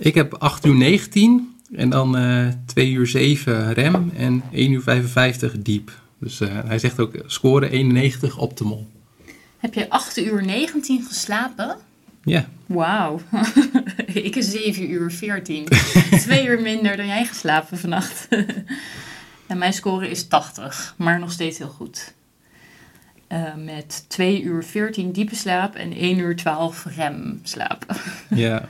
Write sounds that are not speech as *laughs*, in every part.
Ik heb 8 uur 19 en dan uh, 2 uur 7 rem en 1 uur 55 diep. Dus uh, hij zegt ook score 91 optimal. Heb je 8 uur 19 geslapen? Ja. Wauw. *laughs* ik is 7 uur 14. *laughs* Twee uur minder dan jij geslapen vannacht. *laughs* en mijn score is 80, maar nog steeds heel goed. Uh, met 2 uur 14 diepe slaap en 1 uur 12 rem slaap. ja.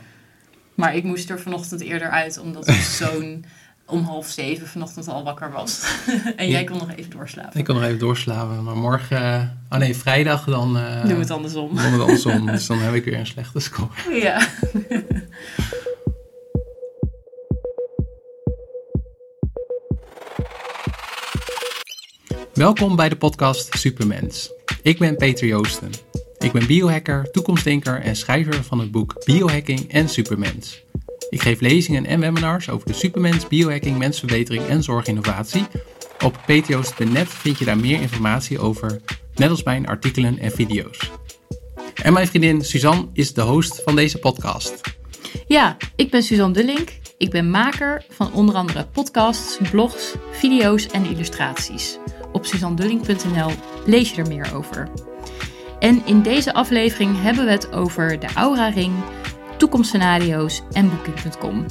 Maar ik moest er vanochtend eerder uit, omdat mijn *laughs* zoon om half zeven vanochtend al wakker was. *laughs* en jij kon nog even doorslapen. Ik kon nog even doorslapen, maar morgen, uh, oh nee, vrijdag dan... Uh, doen we het andersom. Doen we het andersom, *laughs* dus dan heb ik weer een slechte score. Ja. Welkom bij de podcast Supermens. Ik ben Peter Joosten. Ik ben biohacker, toekomstdenker en schrijver van het boek Biohacking en Supermens. Ik geef lezingen en webinars over de supermens, biohacking, mensverbetering en zorginnovatie. Op ptjoost.net vind je daar meer informatie over, net als mijn artikelen en video's. En mijn vriendin Suzanne is de host van deze podcast. Ja, ik ben Suzanne Dullink. Ik ben maker van onder andere podcasts, blogs, video's en illustraties. Op suzannedullink.nl lees je er meer over. En in deze aflevering hebben we het over de Aura Ring, toekomstscenario's en Booking.com.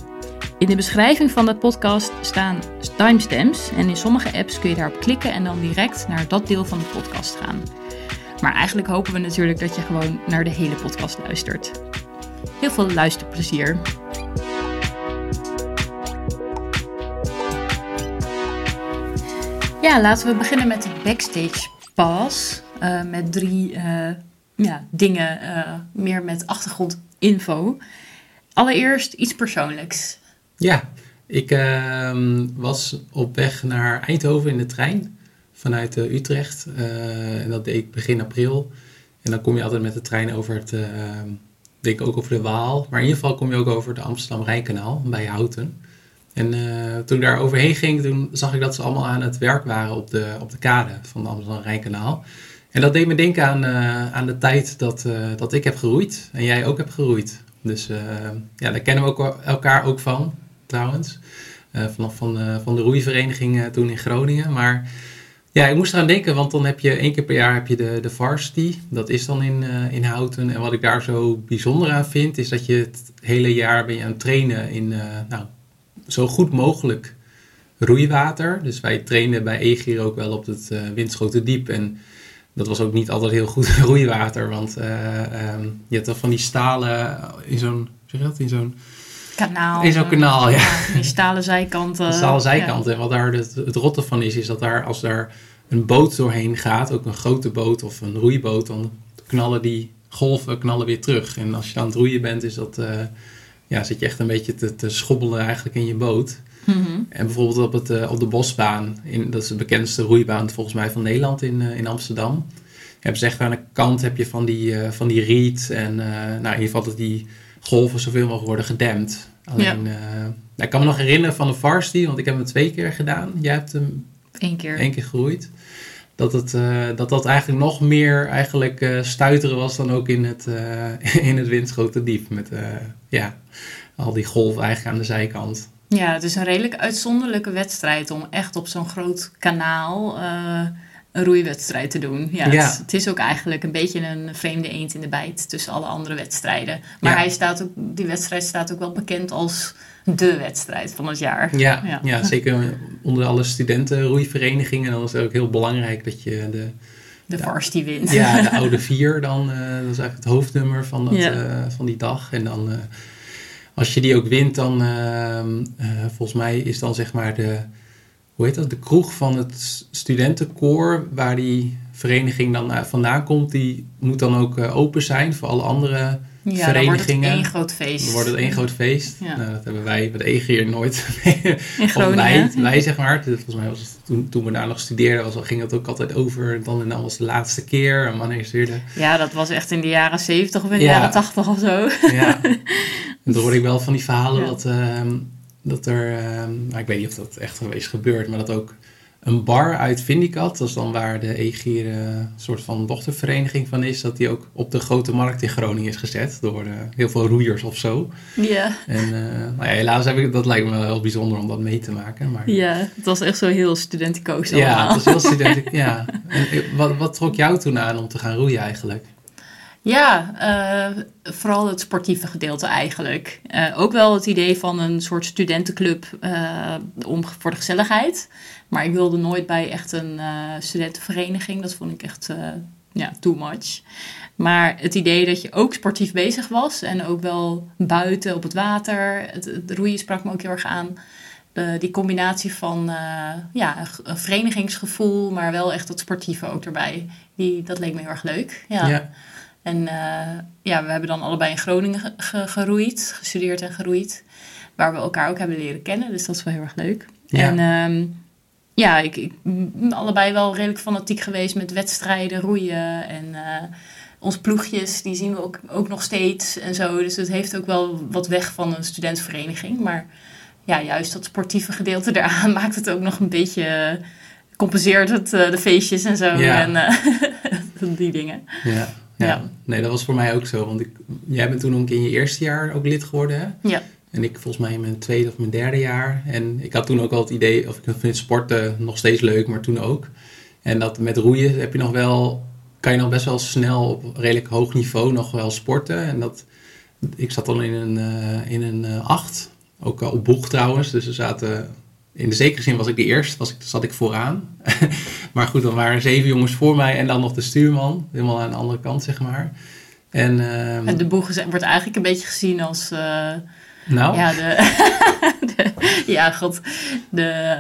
In de beschrijving van de podcast staan timestamps en in sommige apps kun je daarop klikken en dan direct naar dat deel van de podcast gaan. Maar eigenlijk hopen we natuurlijk dat je gewoon naar de hele podcast luistert. Heel veel luisterplezier. Ja, laten we beginnen met de backstage pass. Uh, met drie uh, ja, dingen, uh, meer met achtergrondinfo. Allereerst iets persoonlijks. Ja, ik ehm, was op weg naar Eindhoven in de trein vanuit Utrecht. en dat deed ik begin april. En dan kom je altijd met de trein over het, ehm, denk ook over de Waal. Maar in ieder geval kom je ook over de Amsterdam-Rijnkanaal bij Houten. En toen ik daar overheen ging, toen zag ik dat ze allemaal aan het werk waren op de, op de kade van de Amsterdam-Rijnkanaal. En dat deed me denken aan, uh, aan de tijd dat, uh, dat ik heb geroeid en jij ook hebt geroeid. Dus ja, daar kennen we ook elkaar ook van, trouwens. vanaf van, van de roeivereniging toen in Groningen. Maar ja, ik moest eraan denken, want dan heb je één keer per jaar heb je de, de varsity. Dat is dan in, in Houten. En wat ik daar zo bijzonder aan vind, is dat je het hele jaar ben je aan het trainen in, nou, zo goed mogelijk roeiwater. Dus wij trainden bij Egir ook wel op het Winschoten Diep. En dat was ook niet altijd heel goed *laughs* roeiwater. Want um, je hebt dan van die stalen in zo'n, zeg je dat, in zo'n... Kanaal. In zo'n kanaal, ja. ja. Die stalen zijkanten. Stalen zijkanten. Ja. En wat daar het, het rotte van is, is dat daar als daar een boot doorheen gaat, ook een grote boot of een roeiboot, dan knallen die golven knallen weer terug. En als je aan het roeien bent, is dat... Uh, ja, zit je echt een beetje te, te schobbelen eigenlijk in je boot. Mm -hmm. En bijvoorbeeld op, het, uh, op de Bosbaan, in, dat is de bekendste roeibaan volgens mij van Nederland in, uh, in Amsterdam. Hebben ze echt aan de kant heb je van die, uh, van die riet en nou, in ieder geval dat die golven zoveel mogelijk worden gedempt. Alleen, ja. ik kan me nog herinneren van de varsity, want ik heb hem twee keer gedaan. Jij hebt hem Eén keer, één keer geroeid. Dat, het, dat dat eigenlijk nog meer eigenlijk stuiteren was dan ook in het, *laughs* in het windschoten diep. Met, ja, al die golven eigenlijk aan de zijkant. Ja, het is een redelijk uitzonderlijke wedstrijd om echt op zo'n groot kanaal uh, een roeiwedstrijd te doen. Ja, ja. Het, het, is ook eigenlijk een beetje een vreemde eend in de bijt tussen alle andere wedstrijden. Maar Ja. hij staat ook, die wedstrijd staat ook wel bekend als de wedstrijd van het jaar. Ja, ja. Ja. *laughs* zeker onder alle studentenroeiverenigingen. Dan is het ook heel belangrijk dat je de, De varsity wint. ja, de *laughs* oude vier dan, eh, dat is eigenlijk het hoofdnummer van, dat, eh, van die dag. En dan, eh, als je die ook wint, dan ehm, eh, volgens mij is dan zeg maar de, hoe heet dat, de kroeg van het studentenkoor, waar die vereniging dan eh, vandaan komt, die moet dan ook eh, open zijn voor alle andere Ja, dan wordt het verenigingen. één groot feest. Dan wordt het één groot feest. Ja. Nou, dat hebben wij met EGR nooit. *laughs* In Groningen. wij, wij zeg maar. Volgens mij was het toen, toen we daar nog studeerden, was, ging het ook altijd over. Dan en dan was de laatste keer. En wanneer is weer de... Ja, dat was echt in de jaren 70 of in de Ja. jaren 80 of zo. Ja. *laughs* En dan hoorde ik wel van die verhalen dat, ehm, dat er... ehm, nou, ik weet niet of dat echt geweest gebeurt, maar dat ook een bar uit Vindicat, dat is dan waar de EGIR een soort van dochtervereniging van is, dat die ook op de grote markt in Groningen is gezet door uh, heel veel roeiers of zo. Ja. En uh, nou ja, helaas heb ik, dat lijkt me wel heel bijzonder om dat mee te maken. Maar... Ja, het was echt zo heel studenticoos Ja, het was heel *laughs* studenticoos, ja. En wat, wat trok jou toen aan om te gaan roeien eigenlijk? Ja, uh, vooral het sportieve gedeelte eigenlijk. Uh, ook wel het idee van een soort studentenclub uh, om, voor de gezelligheid. Maar ik wilde nooit bij echt een studentenvereniging. Dat vond ik echt ja, too much. Maar het idee dat je ook sportief bezig was en ook wel buiten op het water. Het, roeien sprak me ook heel erg aan. die combinatie van ja, een verenigingsgevoel, maar wel echt dat sportieve ook erbij. Die, dat leek me heel erg leuk. ja. En uh, ja, we hebben dan allebei in Groningen ge geroeid, gestudeerd en geroeid. Waar we elkaar ook hebben leren kennen. Dus dat is wel heel erg leuk. Ja. En um, ja, ik, ik ben allebei wel redelijk fanatiek geweest met wedstrijden, roeien. En uh, onze ploegjes, die zien we ook, ook nog steeds en zo. Dus het heeft ook wel wat weg van een studentenvereniging. Maar ja, juist dat sportieve gedeelte *laughs* eraan maakt het ook nog een beetje... compenseert het uh, de feestjes en zo. Ja. En *laughs* die dingen. Ja. Ja. nee, dat was voor mij ook zo. Want ik, jij bent toen ook in je eerste jaar ook lid geworden, hè? Ja. En ik volgens mij in mijn tweede of mijn derde jaar. En ik had toen ook al het idee, of ik vind sporten nog steeds leuk, maar toen ook. En dat met roeien heb je nog wel, kan je nog best wel snel op redelijk hoog niveau nog wel sporten. En dat, ik zat dan in een, uh, in een uh, acht, ook op boeg trouwens. Dus er zaten in de zekere zin was ik de eerste, was ik, zat ik vooraan. *laughs* maar goed, dan waren er zeven jongens voor mij en dan nog de stuurman. Helemaal aan de andere kant, zeg maar. En, en de boeg wordt eigenlijk een beetje gezien als... Uh, nou? Ja, de, *laughs* de, ja, god. De,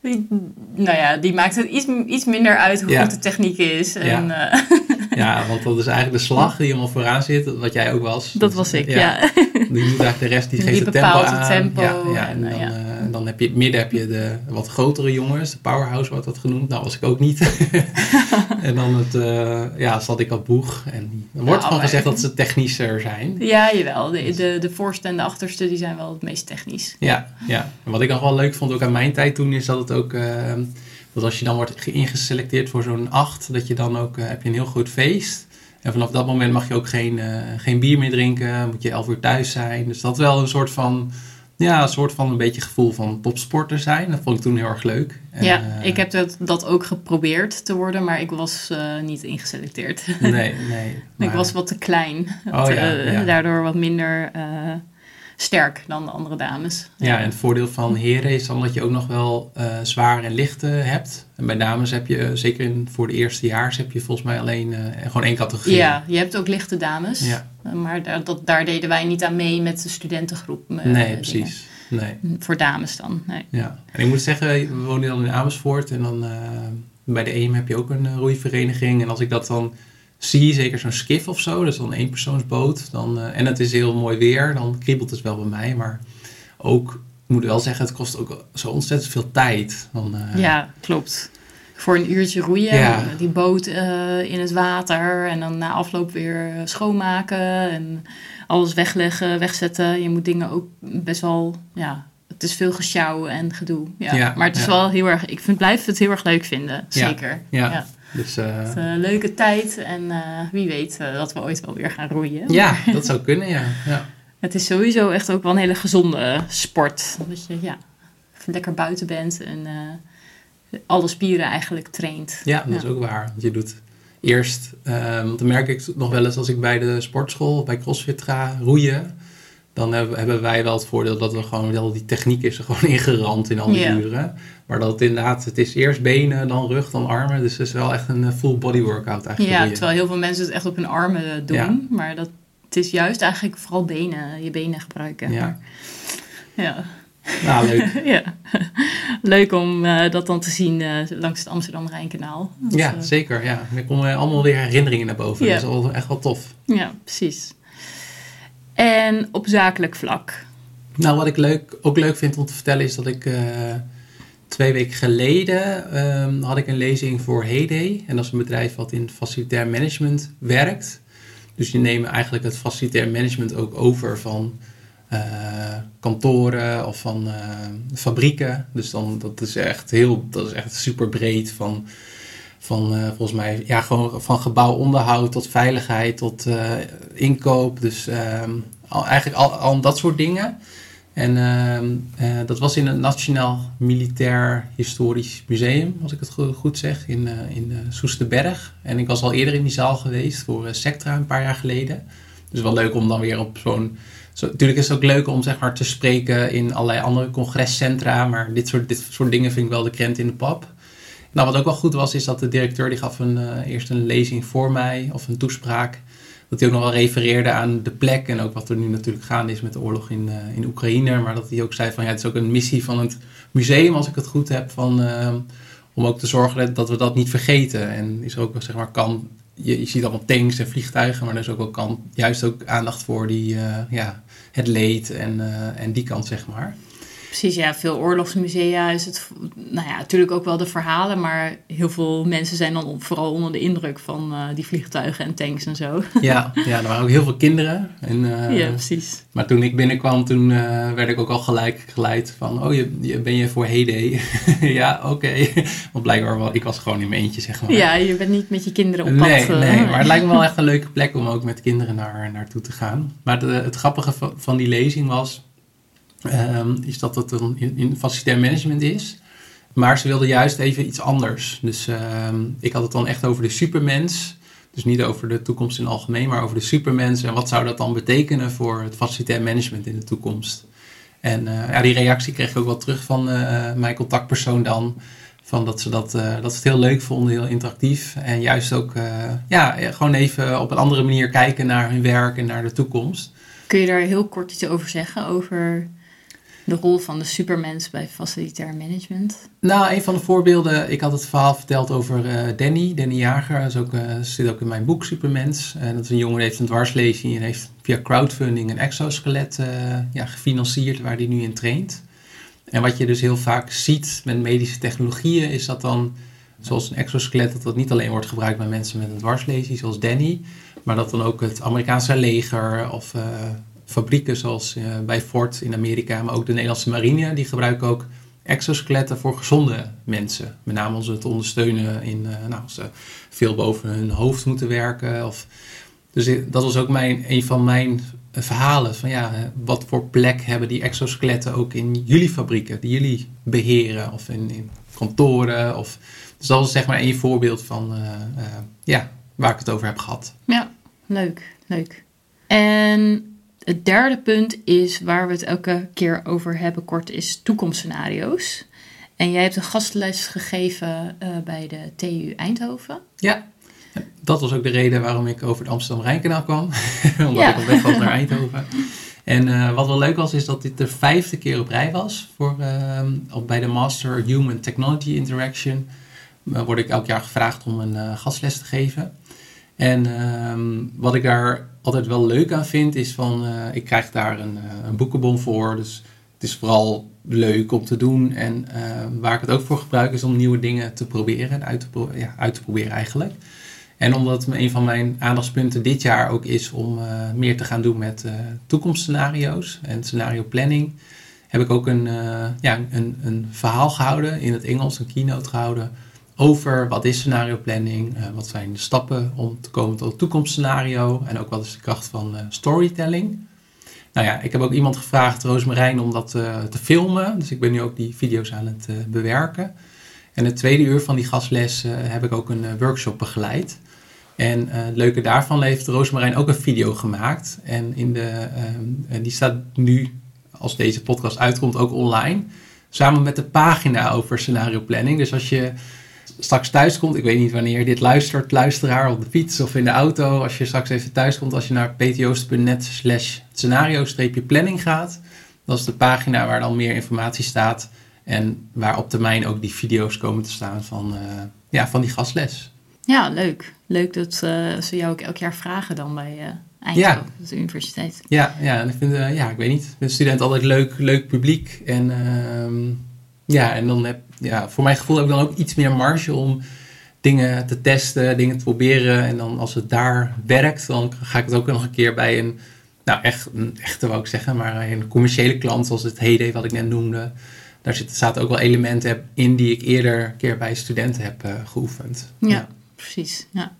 die, nou ja, die maakt het iets, iets minder uit hoe ja. goed de techniek is. En, ja. Uh, *laughs* ja, want dat is eigenlijk de slag die helemaal vooraan zit, wat jij ook was. Dat was ik, ja. ja. *laughs* Die doet eigenlijk de rest, die, die geeft het tempo aan. Het tempo ja, ja, en, en dan, uh, dan heb je midden heb je de wat grotere jongens, de powerhouse wordt dat genoemd. Nou was ik ook niet. *laughs* en dan het, uh, ja, zat ik op boeg. En er wordt gewoon gezegd dat ze technischer zijn. Ja, jawel. De, de, de voorste en de achterste die zijn wel het meest technisch. Ja, ja. En wat ik nog wel leuk vond ook aan mijn tijd toen is dat het ook... Uh, dat als je dan wordt ingeselecteerd voor zo'n acht, dat je dan ook, uh, heb je een heel groot feest. En vanaf dat moment mag je ook geen, uh, geen bier meer drinken, moet je elf uur thuis zijn. Dus dat wel een soort van, ja, een soort van een beetje gevoel van topsporter zijn. Dat vond ik toen heel erg leuk. En, ja, uh, ik heb dat, dat ook geprobeerd te worden, maar ik was uh, niet ingeselecteerd. Nee, nee. Maar... *laughs* ik was wat te klein. Oh, te, ja, ja. Daardoor wat minder sterk dan de andere dames. Ja, en het voordeel van heren is dan dat je ook nog wel uh, zwaar en lichte hebt. En bij dames heb je, zeker in, voor de eerste jaars, heb je volgens mij alleen uh, gewoon één categorie. Ja, je hebt ook lichte dames. Ja. Maar daar, dat, daar deden wij niet aan mee met de studentengroep. nee, precies. Nee. Voor dames dan. Nee. Ja, en ik moet zeggen, we wonen dan in Amersfoort en dan bij de EEM heb je ook een roeivereniging. En als ik dat dan zie, zeker zo'n skif of zo, dus dan één persoonsboot, dan, uh, en het is heel mooi weer, dan kriebelt het wel bij mij. Maar ook, ik moet wel zeggen, het kost ook zo ontzettend veel tijd. Dan, uh, ja, klopt. Voor een uurtje roeien, ja. die boot uh, in het water en dan na afloop weer schoonmaken en alles wegleggen, wegzetten. Je moet dingen ook best wel, ja, het is veel gesjouwen en gedoe. Ja. ja maar het is ja. wel heel erg, ik vind, blijf het heel erg leuk vinden, zeker. ja. Dus, uh, het, uh, leuke tijd en uh, wie weet dat we ooit wel weer gaan roeien. Ja, dat zou kunnen, ja. ja. Het is sowieso echt ook wel een hele gezonde sport. Dat je ja, lekker buiten bent en alle spieren eigenlijk traint. Ja, dat ja. is ook waar. Want je doet eerst, want dan merk ik nog wel eens als ik bij de sportschool, bij CrossFit ga roeien dan hebben wij wel het voordeel dat we gewoon wel die techniek is er gewoon *laughs* ingerand in al die yeah. uren. Maar dat het inderdaad, het is eerst benen, dan rug, dan armen. Dus het is wel echt een full body workout eigenlijk. Ja, terwijl heel veel mensen het echt op hun armen doen. Ja. Maar dat, het is juist eigenlijk vooral benen, je benen gebruiken. Ja. Ja. Nou, leuk. *laughs* ja. Leuk om uh, dat dan te zien uh, langs het Amsterdam-Rijnkanaal. Ja, uh, zeker. Ja. Er komen allemaal weer herinneringen naar boven. Ja. Dat is wel, echt wel tof. Ja, precies. En op zakelijk vlak? Nou, wat ik leuk, ook leuk vind om te vertellen is dat ik uh, twee weken geleden um, had ik een lezing voor Heyday. En dat is een bedrijf wat in facilitair management werkt. Dus die nemen eigenlijk het facilitair management ook over van kantoren of van fabrieken. Dus dan, dat is echt heel, dat is echt super breed van van uh, volgens mij, ja, gewoon van gebouwonderhoud tot veiligheid tot uh, inkoop. Dus al, eigenlijk al, al dat soort dingen. En uh, dat was in het Nationaal Militair Historisch Museum, als ik het goed zeg, in, in Soesterberg. En ik was al eerder in die zaal geweest voor Sectra een paar jaar geleden. Dus wel leuk om dan weer op zo'n. Zo, natuurlijk is het ook leuk om zeg maar, te spreken in allerlei andere congrescentra, maar dit soort, dit soort dingen vind ik wel de krent in de pap. Nou, wat ook wel goed was, is dat de directeur die gaf een, uh, eerst een lezing voor mij, of een toespraak. Dat hij ook nog wel refereerde aan de plek en ook wat er nu natuurlijk gaande is met de oorlog in, uh, in Oekraïne. Maar dat hij ook zei van ja, het is ook een missie van het museum, als ik het goed heb, van, uh, om ook te zorgen dat we dat niet vergeten. En is er ook, zeg maar, kan, je, je ziet allemaal tanks en vliegtuigen, maar er is ook wel kan, juist ook aandacht voor die, ja, het leed en, en die kant, zeg maar. Precies, ja, veel oorlogsmusea is het, nou ja, natuurlijk ook wel de verhalen, maar heel veel mensen zijn dan vooral onder de indruk van uh, die vliegtuigen en tanks en zo. *laughs* Ja, ja er waren ook heel veel kinderen. En, uh, ja, precies. Maar toen ik binnenkwam, toen uh, werd ik ook al gelijk geleid van, oh, je, je ben je voor Heyday? *laughs* ja, oké. Okay. *laughs* Want blijkbaar, wel, ik was gewoon in mijn eentje, zeg maar. Ja, je bent niet met je kinderen op pad. Nee, nee, maar het lijkt me wel echt een leuke plek om ook met kinderen naar, naartoe te gaan. Maar de, het grappige van, van die lezing was um, is dat het een in, facilitair management is. Maar ze wilden juist even iets anders. Dus um, ik had het dan echt over de supermens. Dus niet over de toekomst in het algemeen, maar over de supermens. En wat zou dat dan betekenen voor het facilitair management in de toekomst? En uh, ja, die reactie kreeg ik ook wel terug van uh, mijn contactpersoon dan. Van dat, ze dat, uh, dat ze het heel leuk vonden, heel interactief. En juist ook ja, gewoon even op een andere manier kijken naar hun werk en naar de toekomst. Kun je daar heel kort iets over zeggen? Over de rol van de supermens bij facilitair management? Nou, een van de voorbeelden, ik had het verhaal verteld over uh, Danny, Danny Jager. Dat is ook, uh, zit ook in mijn boek Supermens. En dat is een jongen heeft een dwarslezing en heeft via crowdfunding een exoskelet uh, ja, gefinancierd waar hij nu in traint. En wat je dus heel vaak ziet met medische technologieën is dat dan, zoals een exoskelet, dat dat niet alleen wordt gebruikt bij mensen met een dwarslezing zoals Danny, maar dat dan ook het Amerikaanse leger of fabrieken zoals uh, bij Ford in Amerika, maar ook de Nederlandse marine, die gebruiken ook exoskeletten voor gezonde mensen. Met name om ze te ondersteunen in, uh, nou, als ze veel boven hun hoofd moeten werken. Of, dus dat was ook mijn, een van mijn verhalen. Van ja, wat voor plek hebben die exoskeletten ook in jullie fabrieken, die jullie beheren, of in, kantoren. Of, dus dat was zeg maar één voorbeeld van ja, waar ik het over heb gehad. Ja, leuk, leuk. En het derde punt is waar we het elke keer over hebben, kort, is toekomstscenario's. En jij hebt een gastles gegeven uh, bij de TU Eindhoven. Ja, dat was ook de reden waarom ik over het Amsterdam-Rijnkanaal kwam. *laughs* Omdat ik op weg was naar Eindhoven. En uh, wat wel leuk was, is dat dit de vijfde keer op rij was. Voor, uh, op, bij de Master Human Technology Interaction word ik elk jaar gevraagd om een gastles te geven. En ehm, wat ik daar altijd wel leuk aan vind, is van uh, ik krijg daar een, uh, een, boekenbon voor. Dus het is vooral leuk om te doen. En uh, waar ik het ook voor gebruik, is om nieuwe dingen te proberen en uit te, ja, uit te proberen eigenlijk. En omdat een van mijn aandachtspunten dit jaar ook is om meer te gaan doen met toekomstscenario's en scenario planning, heb ik ook een, ja, een, een verhaal gehouden in het Engels, een keynote gehouden over wat is scenario planning, uh, wat zijn de stappen om te komen tot het toekomstscenario en ook wat is de kracht van uh, storytelling. Nou ja, ik heb ook iemand gevraagd, Roosmarijn, om dat uh, te filmen. Dus ik ben nu ook die video's aan het bewerken. En het tweede uur van die gastles heb ik ook een workshop begeleid. En het leuke daarvan heeft Roosmarijn ook een video gemaakt. En in de, die staat nu, als deze podcast uitkomt, ook online. Samen met de pagina over scenario planning. Dus als je straks thuis komt, ik weet niet wanneer je dit luistert, luisteraar op de fiets of in de auto, als je straks even thuis komt, als je naar ptoost.net slash scenario-planning gaat, dat is de pagina waar dan meer informatie staat en waar op termijn ook die video's komen te staan van, uh, ja, van die gastles. Ja, leuk. Leuk dat uh, ze jou ook elk jaar vragen dan bij uh, Eindhoven, ja. de universiteit. Ja, ja, ik vind, ja, ik weet niet, ik vind student altijd leuk, leuk publiek en ehm, ja, en dan heb ja, voor mijn gevoel heb ik dan ook iets meer marge om dingen te testen, dingen te proberen. En dan als het daar werkt, dan ga ik het ook nog een keer bij een nou echt een echte wou ik zeggen, maar een commerciële klant zoals het Heyday wat ik net noemde. Daar zitten, zaten ook wel elementen in die ik eerder een keer bij studenten heb uh, geoefend. Ja, precies. Ja.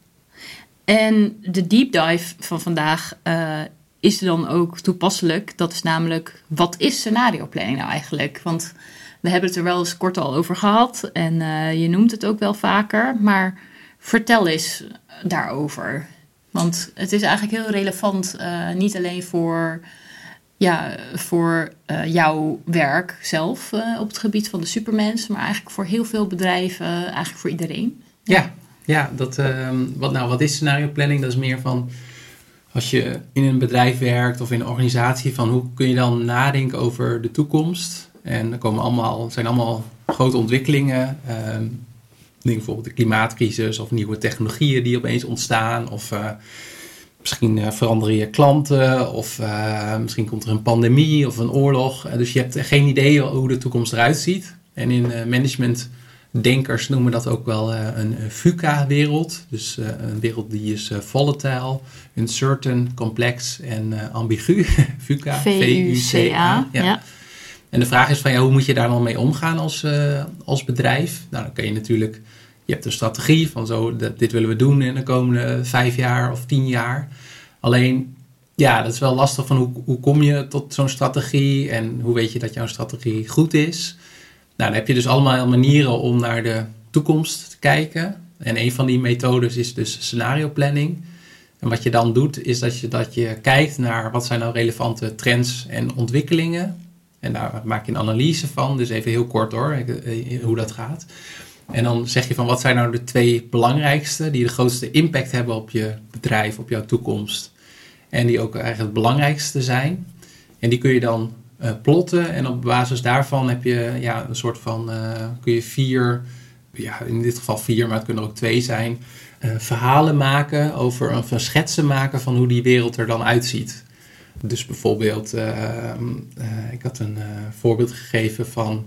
En de deep dive van vandaag uh, is dan ook toepasselijk. Dat is namelijk, wat is scenario planning nou eigenlijk? Want we hebben het er wel eens kort al over gehad en uh, je noemt het ook wel vaker. Maar vertel eens daarover. Want het is eigenlijk heel relevant, uh, niet alleen voor, ja, voor uh, jouw werk zelf op het gebied van de supermens, maar eigenlijk voor heel veel bedrijven, eigenlijk voor iedereen. Ja, ja dat, ehm, wat, nou, wat is scenario planning? Dat is meer van als je in een bedrijf werkt of in een organisatie, van hoe kun je dan nadenken over de toekomst? En er komen allemaal, zijn allemaal grote ontwikkelingen. Ehm, bijvoorbeeld de klimaatcrisis of nieuwe technologieën die opeens ontstaan. Of uh, misschien uh, veranderen je klanten. Of uh, misschien komt er een pandemie of een oorlog. dus je hebt geen idee hoe de toekomst eruit ziet. En in management denkers noemen dat ook wel een VUCA-wereld. Dus een wereld die is volatile, uncertain, complex en ambigu. *laughs* VUCA. V-U-C-A. Ja. ja. En de vraag is van ja, hoe moet je daar dan mee omgaan als, uh, als bedrijf? Nou, dan kun je natuurlijk, je hebt een strategie van zo, dit willen we doen in de komende vijf jaar of tien jaar. Alleen, ja, dat is wel lastig van hoe, hoe kom je tot zo'n strategie en hoe weet je dat jouw strategie goed is? Nou, dan heb je dus allemaal manieren om naar de toekomst te kijken. En een van die methodes is dus scenario planning. En wat je dan doet, is dat je, dat je kijkt naar wat zijn nou relevante trends en ontwikkelingen en daar maak je een analyse van. Dus even heel kort hoor, eh, hoe dat gaat. En dan zeg je van wat zijn nou de twee belangrijkste die de grootste impact hebben op je bedrijf, op jouw toekomst. En die ook eigenlijk het belangrijkste zijn. En die kun je dan uh, plotten. En op basis daarvan heb je ja, een soort van, uh, kun je vier, ja, in dit geval vier, maar het kunnen er ook twee zijn, verhalen maken over, een schetsen maken van hoe die wereld er dan uitziet. Dus bijvoorbeeld, ehm, eh, ik had een eh, voorbeeld gegeven van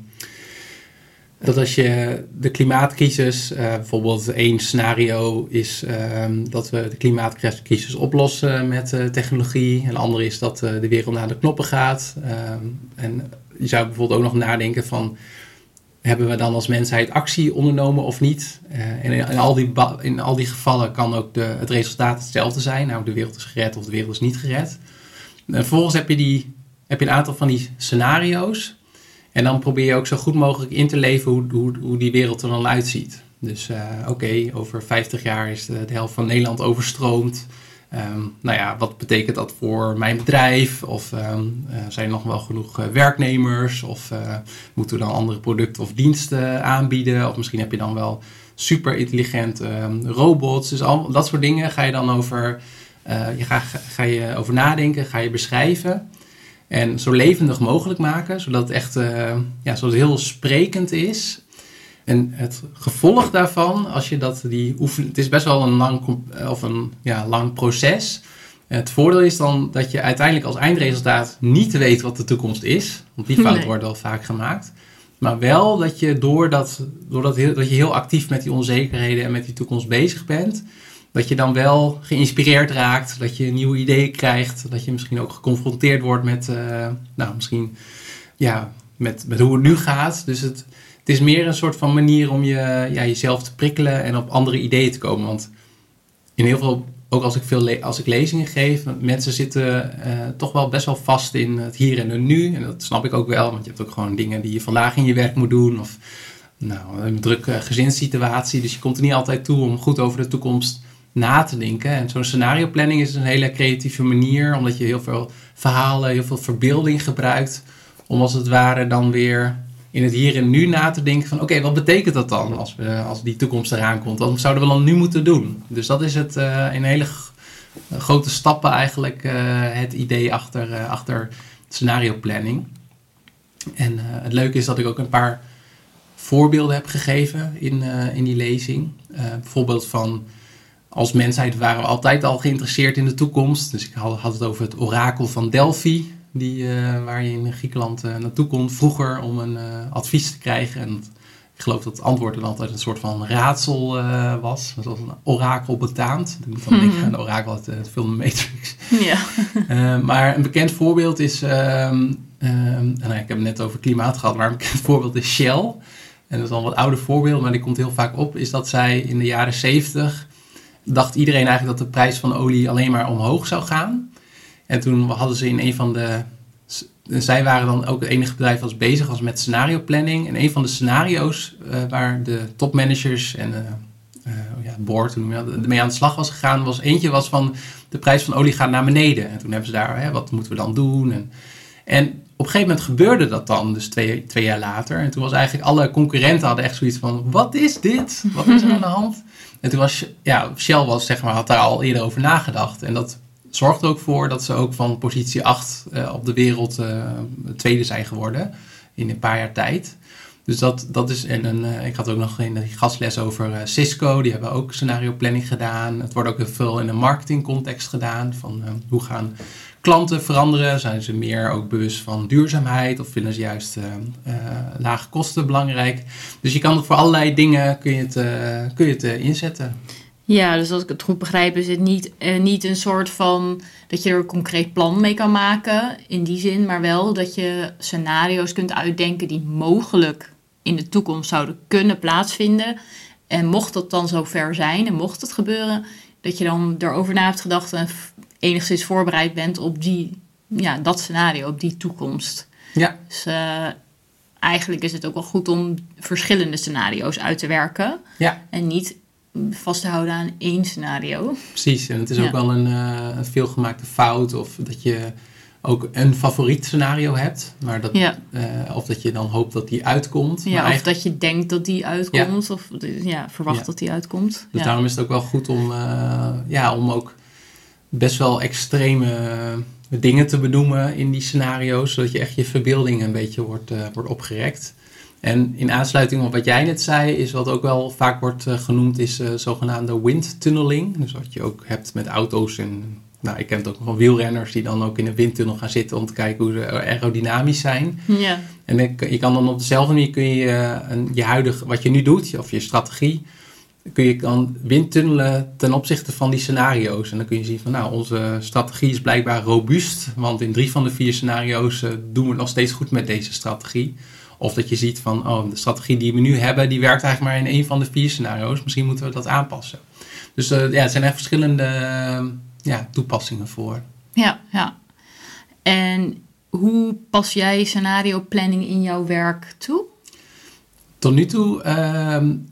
dat als je de klimaatcrisis, bijvoorbeeld één scenario is ehm, dat we de klimaatcrisis oplossen met technologie. En andere is dat de wereld naar de knoppen gaat. Ehm, en je zou bijvoorbeeld ook nog nadenken van, hebben we dan als mensheid actie ondernomen of niet? en in, in, al die in al die gevallen kan ook de, het resultaat hetzelfde zijn. Nou, de wereld is gered of de wereld is niet gered. En vervolgens heb je, die, heb je een aantal van die scenario's. En dan probeer je ook zo goed mogelijk in te leven hoe, hoe, hoe die wereld er dan uitziet. Dus uh, oké, over 50 jaar is de, helft van Nederland overstroomd. Um, nou ja, wat betekent dat voor mijn bedrijf? Of um, uh, zijn er nog wel genoeg uh, werknemers? Of moeten we dan andere producten of diensten aanbieden? Of misschien heb je dan wel super intelligente um, robots. Dus al dat soort dingen ga je dan over je ga, ga je over nadenken, ga je beschrijven. En zo levendig mogelijk maken, zodat het echt uh, ja, zodat het heel sprekend is. En het gevolg daarvan, als je dat die oefening. Het is best wel een lang, of een, ja, lang proces. Het voordeel is dan dat je uiteindelijk als eindresultaat niet weet wat de toekomst is. Want die fout wordt al vaak gemaakt. Maar wel dat je doordat, doordat heel, dat je heel actief met die onzekerheden en met die toekomst bezig bent, dat je dan wel geïnspireerd raakt, dat je nieuwe ideeën krijgt, dat je misschien ook geconfronteerd wordt met, uh, nou, misschien, ja, met, met hoe het nu gaat. Dus het, het is meer een soort van manier om je, ja, jezelf te prikkelen en op andere ideeën te komen. Want in heel veel, ook als ik, veel als ik lezingen geef, mensen zitten uh, toch wel best wel vast in het hier en het nu. En dat snap ik ook wel, want je hebt ook gewoon dingen die je vandaag in je werk moet doen. Of nou, een drukke gezinssituatie. Dus je komt er niet altijd toe om goed over de toekomst na te denken. En zo'n scenario planning is een hele creatieve manier, omdat je heel veel verhalen, heel veel verbeelding gebruikt, om als het ware dan weer in het hier en nu na te denken van oké, wat betekent dat dan als, we, als die toekomst eraan komt? Wat zouden we dan nu moeten doen? Dus dat is het uh, in hele grote stappen eigenlijk uh, het idee achter, achter scenario planning. En het leuke is dat ik ook een paar voorbeelden heb gegeven in, in die lezing. bijvoorbeeld van als mensheid waren we altijd al geïnteresseerd in de toekomst. Dus ik had, had het over het orakel van Delphi, die, uh, waar je in Griekenland uh, naartoe kon vroeger om een uh, advies te krijgen. En Ik geloof dat het antwoord dan altijd een soort van raadsel was. Zoals een orakel betaamt. Ik dan denken aan de orakel uit de film Matrix. Ja. *laughs* maar een bekend voorbeeld is... Ehm, ehm, nou, ik heb het net over klimaat gehad, maar een bekend *laughs* voorbeeld is Shell. En dat is al een wat ouder voorbeeld, maar die komt heel vaak op. Is dat zij in de jaren 70 dacht iedereen eigenlijk dat de prijs van olie alleen maar omhoog zou gaan. En toen hadden ze in een van de. Zij waren dan ook het enige bedrijf dat bezig was met scenario planning. En een van de scenario's uh, waar de topmanagers en uh, ja, het board toen mee aan de slag was gegaan, was eentje was van de prijs van olie gaat naar beneden. En toen hebben ze daar, hè, wat moeten we dan doen? En, en op een gegeven moment gebeurde dat dan, dus twee, twee jaar later. En toen was eigenlijk alle concurrenten hadden echt zoiets van, wat is dit? Wat is er aan de hand? *laughs* En toen was, ja, Shell was, zeg maar, had daar al eerder over nagedacht. En dat zorgt er ook voor dat ze ook van positie 8 uh, op de wereld uh, tweede zijn geworden in een paar jaar tijd. Dus dat, dat is, en een, uh, ik had ook nog de gastles over Cisco, die hebben ook scenario planning gedaan. Het wordt ook heel veel in een marketingcontext gedaan, van hoe gaan klanten veranderen? Zijn ze meer ook bewust van duurzaamheid of vinden ze juist uh, uh, lage kosten belangrijk? Dus je kan het voor allerlei dingen kun je het, uh, kun je het inzetten. Ja, dus als ik het goed begrijp, is het niet, niet een soort van dat je er een concreet plan mee kan maken in die zin, maar wel dat je scenario's kunt uitdenken die mogelijk in de toekomst zouden kunnen plaatsvinden. En mocht dat dan zover zijn en mocht het gebeuren, dat je dan erover na hebt gedacht en enigszins voorbereid bent op die, ja, dat scenario, op die toekomst. Ja. Dus uh, eigenlijk is het ook wel goed om verschillende scenario's uit te werken. Ja. En niet vast te houden aan één scenario. Precies, en het is ook wel een, uh, een veelgemaakte fout of dat je ook een favoriet scenario hebt, maar dat, ja. uh, of dat je dan hoopt dat die uitkomt. Ja, maar of eigenlijk... dat je denkt dat die uitkomt, of ja, verwacht dat die uitkomt. Dus daarom is het ook wel goed om, uh, ja, om ook best wel extreme dingen te benoemen in die scenario's, zodat je echt je verbeelding een beetje wordt, uh, wordt opgerekt. En in aansluiting op wat jij net zei, is wat ook wel vaak wordt uh, genoemd, is uh, zogenaamde windtunneling. Dus wat je ook hebt met auto's en, nou, ik ken het ook nog van wielrenners die dan ook in een windtunnel gaan zitten om te kijken hoe ze aerodynamisch zijn. Ja. En je kan dan op dezelfde manier kun je een, je huidige, wat je nu doet, of je strategie, kun je dan windtunnelen ten opzichte van die scenario's. En dan kun je zien van, nou, onze strategie is blijkbaar robuust, want in drie van de vier scenario's uh, doen we nog steeds goed met deze strategie. Of dat je ziet van, oh, de strategie die we nu hebben, die werkt eigenlijk maar in één van de vier scenario's. Misschien moeten we dat aanpassen. Dus uh, ja, het zijn echt verschillende uh, ja, toepassingen voor. Ja, ja. En hoe pas jij scenario planning in jouw werk toe? Tot nu toe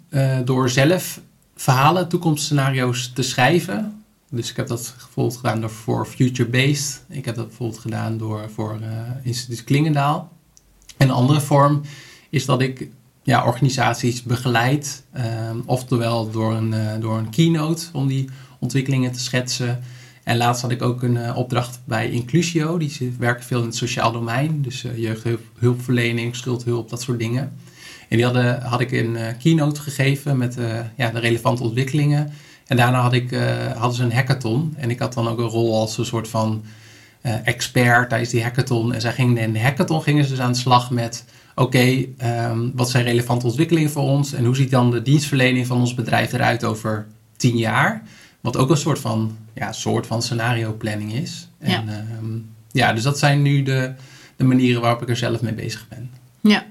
uh, door zelf verhalen, toekomstscenario's te schrijven. Dus ik heb dat bijvoorbeeld gedaan door voor Future Based. Ik heb dat bijvoorbeeld gedaan door voor uh, Instituut Klingendaal. En een andere vorm is dat ik ja, organisaties begeleid, um, oftewel door een, uh, door een keynote om die ontwikkelingen te schetsen. En laatst had ik ook een opdracht bij Inclusio, die werken veel in het sociaal domein, dus jeugdhulpverlening, schuldhulp, dat soort dingen. En die hadden, had ik een uh, keynote gegeven met ja, de relevante ontwikkelingen. En daarna had ik, hadden ze een hackathon en ik had dan ook een rol als een soort van expert tijdens die hackathon. En zij gingen in de hackathon gingen ze dus aan de slag met oké, okay, um, wat zijn relevante ontwikkelingen voor ons en hoe ziet dan de dienstverlening van ons bedrijf eruit over tien jaar? Wat ook een soort van, ja, soort van scenario planning is. En, ja. Um, ja, dus dat zijn nu de, de manieren waarop ik er zelf mee bezig ben. Ja,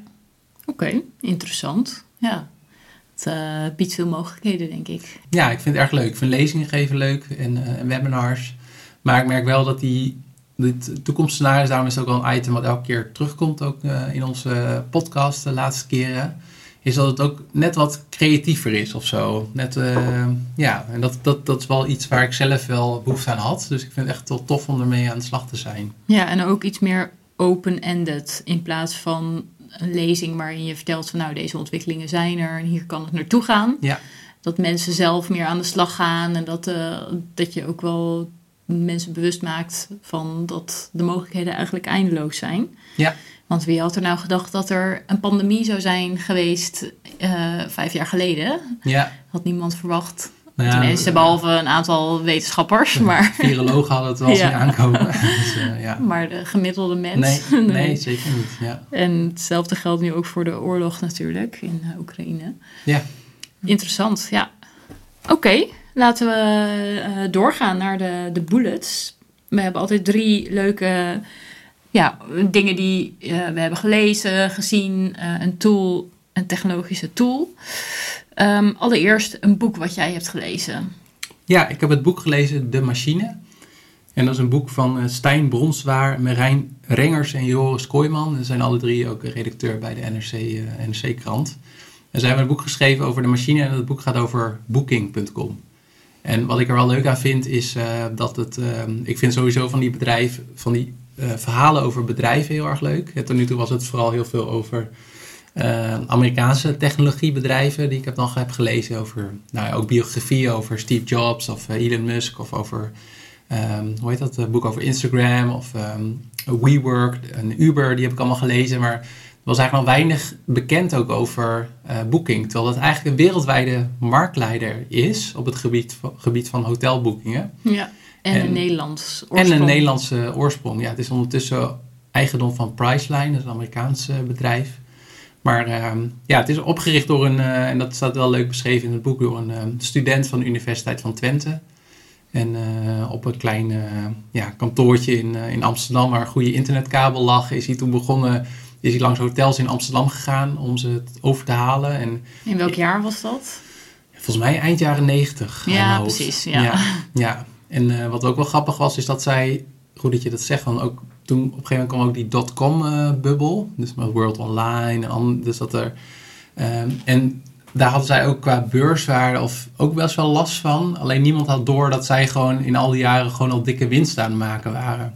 okay. interessant. Ja, het uh, biedt veel mogelijkheden, denk ik. Ja, ik vind het erg leuk. Ik vind lezingen geven leuk en, uh, en webinars. Maar ik merk wel dat die dit toekomstscenario's, daarom is het ook wel een item wat elke keer terugkomt, ook uh, in onze podcast de laatste keren, is dat het ook net wat creatiever is of zo. Net, uh, ja, en dat, dat, dat is wel iets waar ik zelf wel behoefte aan had. Dus ik vind het echt wel tof om ermee aan de slag te zijn. Ja, en ook iets meer open-ended in plaats van een lezing waarin je vertelt van nou deze ontwikkelingen zijn er en hier kan het naartoe gaan. Ja. Dat mensen zelf meer aan de slag gaan en dat, uh, dat je ook wel mensen bewust maakt van dat de mogelijkheden eigenlijk eindeloos zijn. Ja. Want wie had er nou gedacht dat er een pandemie zou zijn geweest uh, vijf jaar geleden? Ja. Had niemand verwacht ja, Tenminste, behalve een aantal wetenschappers. *laughs* Maar, Virologen hadden het wel zien Ja. aankomen. *laughs* dus, eh, ja. maar de gemiddelde mens. *laughs* Nee, nee, zeker niet. Ja. En hetzelfde geldt nu ook voor de oorlog natuurlijk in eh, Oekraïne. Ja. Interessant, ja. Oké, laten we eh, doorgaan naar de, de bullets. We hebben altijd drie leuke ja, dingen die eh, we hebben gelezen, gezien. eh, een tool, een technologische tool. Ehm, allereerst een boek wat jij hebt gelezen. ja, ik heb het boek gelezen De Machine. En dat is een boek van eh, Stijn Bronswaar, Merijn Rengers en Joris Kooijman. Ze zijn alle drie ook redacteur bij de NRC, eh, NRC-krant. En zij hebben een boek geschreven over de machine en dat boek gaat over booking.com. En wat ik er wel leuk aan vind is eh, dat het... eh, ik vind sowieso van die bedrijven, van die verhalen over bedrijven heel erg leuk. Tot nu toe was het vooral heel veel over eh, Amerikaanse technologiebedrijven die ik heb dan heb gelezen over, nou ja, ook biografieën over Steve Jobs of eh, Elon Musk of over, ehm, hoe heet dat, een boek over Instagram of ehm, WeWork en Uber, die heb ik allemaal gelezen, maar er was eigenlijk nog weinig bekend ook over eh, Booking, terwijl dat eigenlijk een wereldwijde marktleider is op het gebied van, gebied van hotelboekingen. Ja. En, En- een Nederlands En oorsprong. een Nederlandse oorsprong. Ja, het is ondertussen eigendom van Priceline, dat is een Amerikaans eh, bedrijf. Maar ehm, ja, het is opgericht door een, eh, en dat staat wel leuk beschreven in het boek, door een eh, student van de Universiteit van Twente. En eh, op een klein eh, ja, kantoortje in, in Amsterdam, waar een goede internetkabel lag, is hij toen begonnen, is hij langs hotels in Amsterdam gegaan om ze over te halen. En In welk jaar was dat? Volgens mij eind jaren negentig. Ja, precies, ja. ja, ja. En wat ook wel grappig was, is dat zij, goed dat je dat zegt, van ook toen op een gegeven moment kwam ook die dotcom-bubbel. dus met World Online en dus dat er. ehm, en daar hadden zij ook qua beurswaarde of ook best wel last van. Alleen niemand had door dat zij gewoon in al die jaren gewoon al dikke winst aan het maken waren.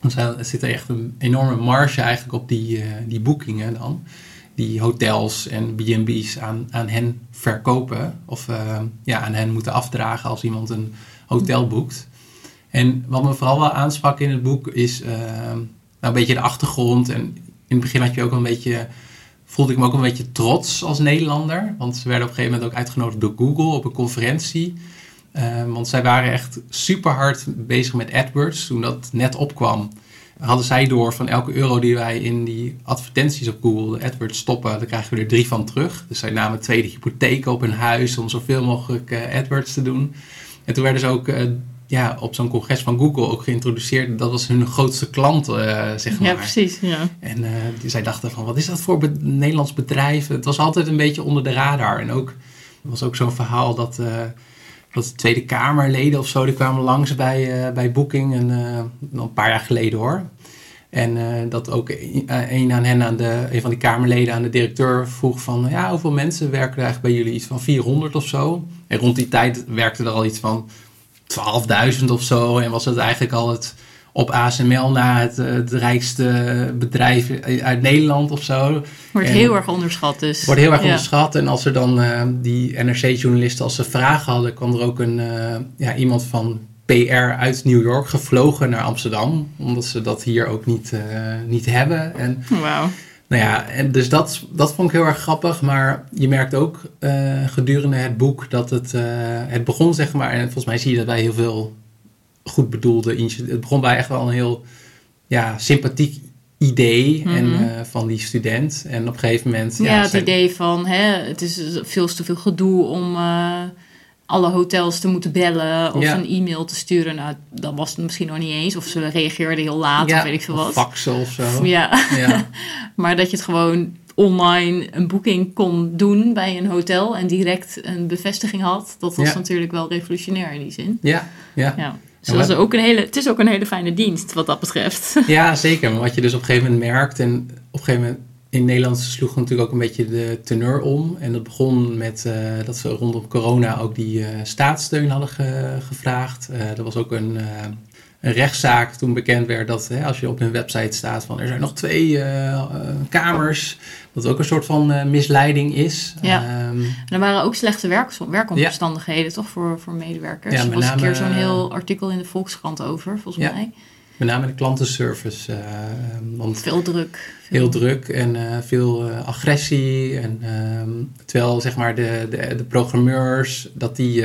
Dus er zit echt een enorme marge eigenlijk op die, eh, die boekingen dan. Die hotels en B&B's aan, aan hen verkopen. Of eh, ja, aan hen moeten afdragen als iemand een hotel boekt. En wat me vooral wel aansprak in het boek is eh, nou, een beetje de achtergrond. En in het begin had je ook een beetje, voelde ik me ook een beetje trots als Nederlander. Want ze werden op een gegeven moment ook uitgenodigd door Google op een conferentie. Eh, want zij waren echt super hard bezig met AdWords toen dat net opkwam. Hadden zij door van elke euro die wij in die advertenties op Google, de AdWords, stoppen, dan krijgen we er drie van terug. Dus zij namen tweede hypotheken op hun huis om zoveel mogelijk eh, AdWords te doen. En toen werden ze ook ja, op zo'n congres van Google ook geïntroduceerd. Dat was hun grootste klant, eh, zeg maar. Ja, precies. Ja. En eh, die, zij dachten van, wat is dat voor be- Nederlands bedrijf? Het was altijd een beetje onder de radar. En ook, er was ook zo'n verhaal dat, eh, dat de Tweede Kamerleden of zo, die kwamen langs bij, bij Booking. En, een paar jaar geleden hoor. En dat ook een, een aan hen, aan de, een van die Kamerleden aan de directeur vroeg van, ja, hoeveel mensen werken er eigenlijk bij jullie? Iets van 400 of zo. En rond die tijd werkte er al iets van 12.000 of zo. En was het eigenlijk al het op ASML na het, eh, het rijkste bedrijf uit Nederland of zo. Wordt En- heel erg onderschat dus. Wordt heel erg Ja. onderschat. En als er dan eh, die NRC-journalisten, als ze vragen hadden, kwam er ook een, eh, ja, iemand van PR uit New York gevlogen naar Amsterdam. Omdat ze dat hier ook niet, niet hebben. En Wauw. Nou ja, en dus dat, dat vond ik heel erg grappig. Maar je merkt ook eh, gedurende het boek dat het, eh, het begon, zeg maar. En volgens mij zie je dat bij heel veel goed bedoelde initiatieven. Het begon bij echt wel een heel ja, sympathiek idee en, Mhm. eh, van die student. En op een gegeven moment. Ja, het idee van hè, het is veel te veel gedoe om alle hotels te moeten bellen of Ja. een e-mail te sturen. Nou, dat was het misschien nog niet eens. Of ze reageerden heel laat of weet ik veel of wat. faxen of zo. Ja, Ja. *laughs* maar dat je het gewoon online een boeking kon doen bij een hotel en direct een bevestiging had, dat was Ja. natuurlijk wel revolutionair in die zin. Ja, ja. Ja. Dus Ja, dat is maar- ook een hele, het is ook een hele fijne dienst wat dat betreft. ja, zeker. Maar wat je dus op een gegeven moment merkt, en op een gegeven moment in Nederland sloeg natuurlijk ook een beetje de teneur om. En dat begon met eh, dat ze rondom corona ook die eh, staatssteun hadden ge- gevraagd. Eh, er was ook een, een rechtszaak toen bekend werd dat hè, als je op hun website staat van er zijn nog twee kamers, dat ook een soort van misleiding is. Ja. Ehm, En er waren ook slechte werk, werkomstandigheden, toch, voor, voor medewerkers. Ja, er was een keer zo'n heel artikel in de Volkskrant over, volgens Ja. mij. Met name de klantenservice. Uh, want veel druk. Heel druk en uh, veel uh, agressie. En, ehm, terwijl zeg maar de, de, de programmeurs, dat die,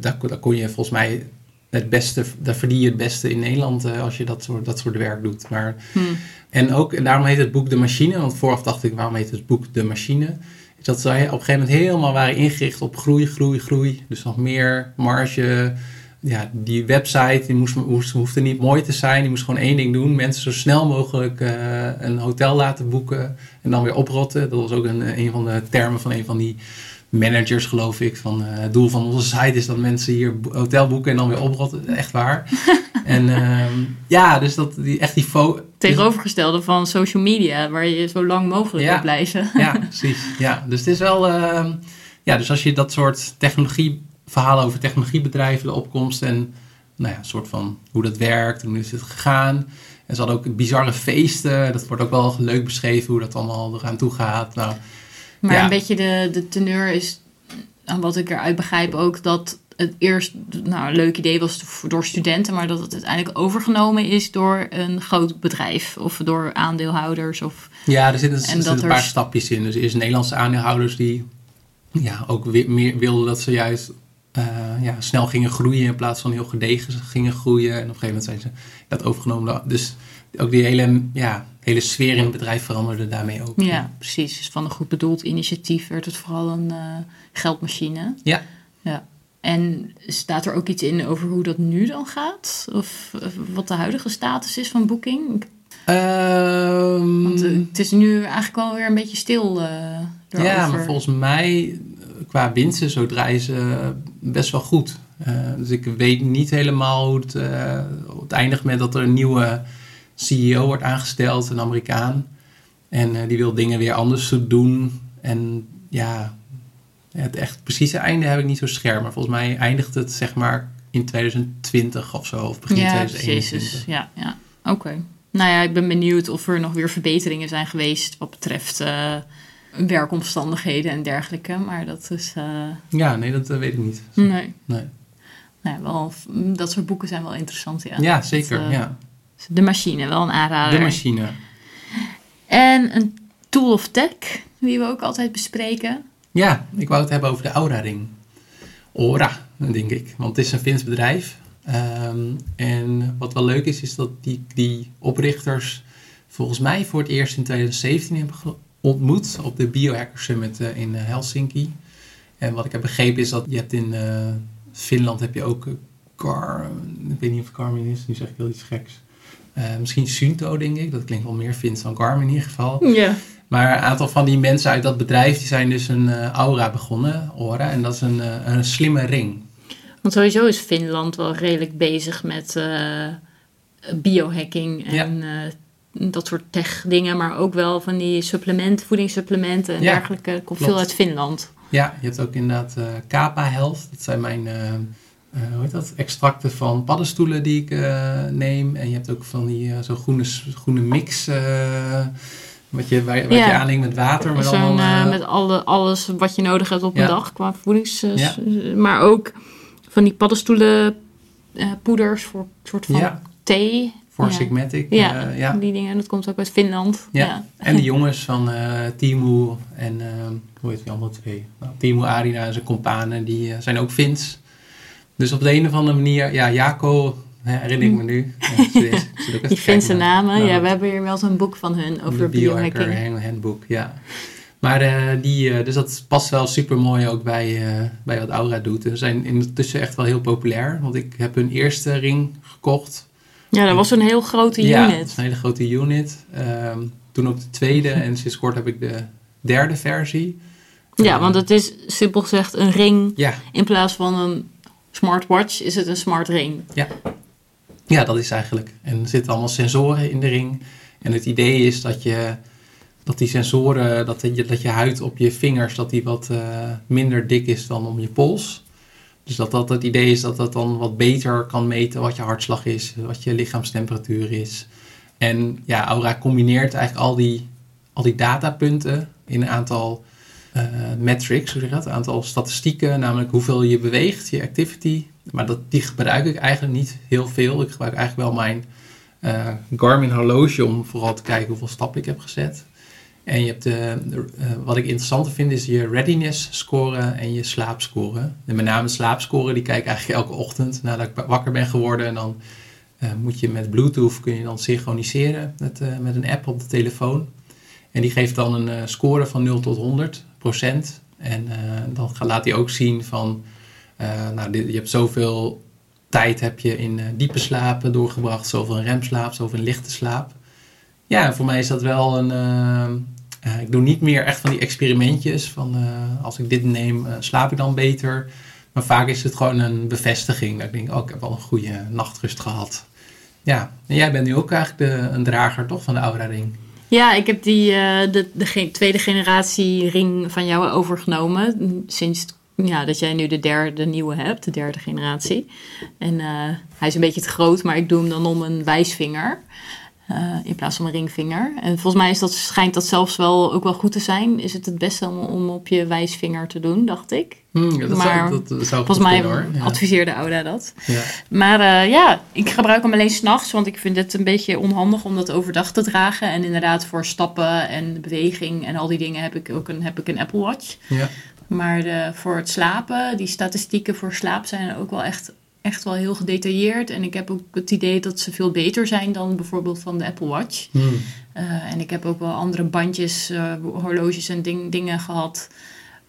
daar, daar kon je volgens mij het beste, daar verdien je het beste in Nederland als je dat soort, dat soort werk doet. Maar, hmm. En ook, en daarom heet het boek De Machine, want vooraf dacht ik, waarom heet het boek De Machine? dat zij op een gegeven moment helemaal waren ingericht op groei, groei, groei. Dus nog meer marge. Ja, die website die moest, moest, hoefde niet mooi te zijn. Die moest gewoon één ding doen. Mensen zo snel mogelijk uh, een hotel laten boeken. En dan weer oprotten. Dat was ook een, een van de termen van een van die managers, geloof ik. Van, uh, het doel van onze site is dat mensen hier hotel boeken en dan weer oprotten. Echt waar. *laughs* en uh, ja, dus dat die, echt die Tegenovergestelde van social media, waar je zo lang mogelijk ja, blijven. ja, precies. Ja, dus het is wel... Uh, ja, dus als je dat soort technologie, verhalen over technologiebedrijven, de opkomst en nou ja, een soort van hoe dat werkt, hoe is het gegaan. En ze hadden ook bizarre feesten. Dat wordt ook wel leuk beschreven hoe dat allemaal eraan toe gaat. Nou, maar een beetje de, de teneur is, wat ik eruit begrijp ook, dat het eerst nou, een leuk idee was door studenten, maar dat het uiteindelijk overgenomen is door een groot bedrijf of door aandeelhouders. Of, ja, er zitten, zitten een paar stapjes in. Dus eerst Nederlandse aandeelhouders die ja, ook weer meer wilden dat ze juist ja, snel gingen groeien in plaats van heel gedegen gingen groeien. En op een gegeven moment zijn ze dat overgenomen. Dus ook die hele, ja, hele sfeer in het bedrijf veranderde daarmee ook. Ja, precies. Dus van een goed bedoeld initiatief werd het vooral een uh, geldmachine. Ja. ja. En staat er ook iets in over hoe dat nu dan gaat? Of, wat de huidige status is van Booking? Um, Want het is nu eigenlijk wel weer een beetje stil. Uh, ja, maar volgens mij qua winsten zo draaien ze best wel goed. dus ik weet niet helemaal hoe het, het eindigt met dat er een nieuwe CEO wordt aangesteld, een Amerikaan. En uh, die wil dingen weer anders doen. En ja, het echt precieze einde heb ik niet zo scherp. Maar volgens mij eindigt het zeg maar in 2020 of zo. Of begin ja, 2021. Precies. Ja, ja. oké. Nou ja, ik ben benieuwd of er nog weer verbeteringen zijn geweest wat betreft uh, werkomstandigheden en dergelijke. Maar dat is... Uh... Ja, nee, dat weet ik niet. Nee. nee. Nou, wel, dat soort boeken zijn wel interessant, ja. Ja, zeker, ja. De machine, wel een aanrader. De machine. En een tool of tech, die we ook altijd bespreken. Ja, ik wou het hebben over de Aura-ring. Aura, denk ik. Want het is een Fins bedrijf. Ehm, en wat wel leuk is, is dat die, die oprichters volgens mij voor het eerst in 2017 hebben ontmoet op de Biohacker Summit uh, in eh, Helsinki. En wat ik heb begrepen is dat je hebt in uh, Finland heb je ook Car, ik weet niet of Carmen is, nu zeg ik heel iets geks. Misschien Sunto, denk ik. Dat klinkt wel meer Fins dan Garmin in ieder geval. Ja. Maar een aantal van die mensen uit dat bedrijf die zijn dus een uh, Aura begonnen, Aura. En dat is een, uh, een slimme ring. Want sowieso is Finland wel redelijk bezig met biohacking en dat soort tech dingen. Maar ook wel van die supplementen, voedingssupplementen en ja, dergelijke. Komt veel uit Finland. Ja, je hebt ook inderdaad Kappa Health. Dat zijn mijn uh, hoe heet dat? extracten van paddenstoelen die ik uh, neem. En je hebt ook van die uh, zo'n groene, groene mix. wat je, waar, wat ja. je aanlinkt met water. Met, allemaal, met alle, alles wat je nodig hebt op een dag qua voedings. Ja. Maar ook van die paddenstoelen poeders voor soort van thee. Voor Sigmatic. Ja, ja, die dingen. Dat komt ook uit Finland. Ja. En de jongens van Timu en hoe heet die andere twee? Nou, Timu, Arina en zijn companen, die zijn ook Fins. Dus op de een of andere manier, ja, Jaco, herinner ik me nu. Ja, *laughs* die Finse namen, ja, we hebben hier wel zo'n boek van hun over biohacking. handboek, ja. Maar uh, die, uh, dus dat past wel super mooi ook bij, uh, bij wat Aura doet. Ze zijn intussen echt wel heel populair, want ik heb hun eerste ring gekocht. Ja, dat was een heel grote unit. Ja, een hele grote unit. Um, toen ook de tweede en sinds kort heb ik de derde versie. Ja, want het is simpel gezegd een ring ja. in plaats van een smartwatch is het een smart ring. Ja. ja, dat is eigenlijk. En er zitten allemaal sensoren in de ring. En het idee is dat je dat die sensoren, dat je, dat je huid op je vingers, dat die wat uh, minder dik is dan om je pols. Dus dat dat het idee is dat dat dan wat beter kan meten wat je hartslag is, wat je lichaamstemperatuur is. En ja, Aura combineert eigenlijk al die, al die datapunten in een aantal uh, metrics, hoe zeg je dat? Een aantal statistieken, namelijk hoeveel je beweegt, je activity. Maar dat, die gebruik ik eigenlijk niet heel veel. Ik gebruik eigenlijk wel mijn eh, Garmin horloge om vooral te kijken hoeveel stappen ik heb gezet. En je hebt de, de, eh, wat ik interessanter vind is je readiness score en je slaapscore. En met name slaapscore die kijk ik eigenlijk elke ochtend nadat ik wakker ben geworden. En dan eh, moet je met Bluetooth kun je dan synchroniseren met, eh, met een app op de telefoon. En die geeft dan een eh, score van 0 tot 100 procent. En eh, dan laat hij ook zien van, eh, nou, dit- je hebt zoveel tijd heb je in eh, diepe slapen doorgebracht, zoveel remslaap, zoveel lichte slaap. Ja, voor mij is dat wel een. Eh, ik doe niet meer echt van die experimentjes van eh, als ik dit neem, eh, slaap ik dan beter. Maar vaak is het gewoon een bevestiging. Dat ik denk, oh, ik heb wel een goede nachtrust gehad. Ja, en jij bent nu ook eigenlijk de, een drager toch van de Aura Ring? Ja, ik heb die, de, de tweede generatie ring van jou overgenomen. Sinds ja, dat jij nu de derde nieuwe hebt, de derde generatie. En hij is een beetje te groot, maar ik doe hem dan om een wijsvinger. Eh, in plaats van een ringvinger. En volgens mij is dat, schijnt dat zelfs wel ook wel goed te zijn. Is het het beste om, om op je wijsvinger te doen, dacht ik. Hm, ja, dat, Maar zou, dat, dat zou Volgens mij kunnen, hoor. Adviseerde Ouda dat. Ja. Maar eh, ja, ik gebruik hem alleen s'nachts, want ik vind het een beetje onhandig om dat overdag te dragen. En inderdaad, voor stappen en beweging en al die dingen heb ik ook een, heb ik een Apple Watch. Ja. Maar eh, voor het slapen, die statistieken voor slaap zijn ook wel echt, echt wel heel gedetailleerd. En ik heb ook het idee dat ze veel beter zijn dan bijvoorbeeld van de Apple Watch. Hm. Eh, en ik heb ook wel andere bandjes, eh, horloges en ding- dingen gehad.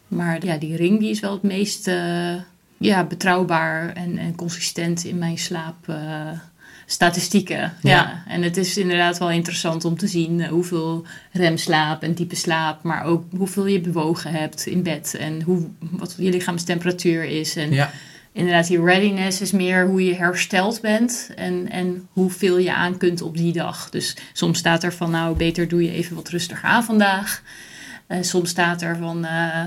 Maar ja, die ring die is wel het meest eh, ja, betrouwbaar en, en consistent in mijn slaapstatistieken. ja. Ja. en het is inderdaad wel interessant om te zien hoeveel remslaap en diepe slaap, maar ook hoeveel je bewogen hebt in bed en hoe, wat je lichaamstemperatuur is. En ja. Inderdaad, die readiness is meer hoe je hersteld bent en, en hoeveel je aan kunt op die dag. Dus soms staat er van, nou, beter doe je even wat rustiger aan vandaag. En soms staat er van, eh,